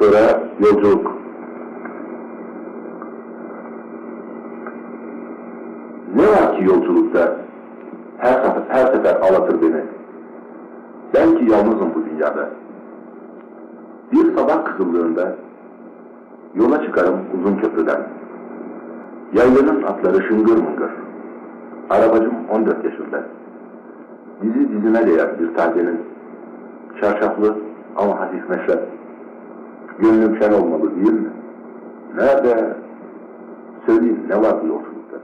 Sonra yolculuk. Ne var ki yolculukta her sefer, her sefer ağlatır beni. Ben ki yalnızım bu dünyada. Bir sabah kızıldığında yola çıkarım uzun köprüden. Yaylanın atları şıngır mıngır. Arabacım 14 yaşında. Dizi dizine değer bir tazenin. Çarşaflı ama hafif meşrep. Gönlüm şen olmalı değil mi? Nerede? Söyleyin ne var bu yolculukta?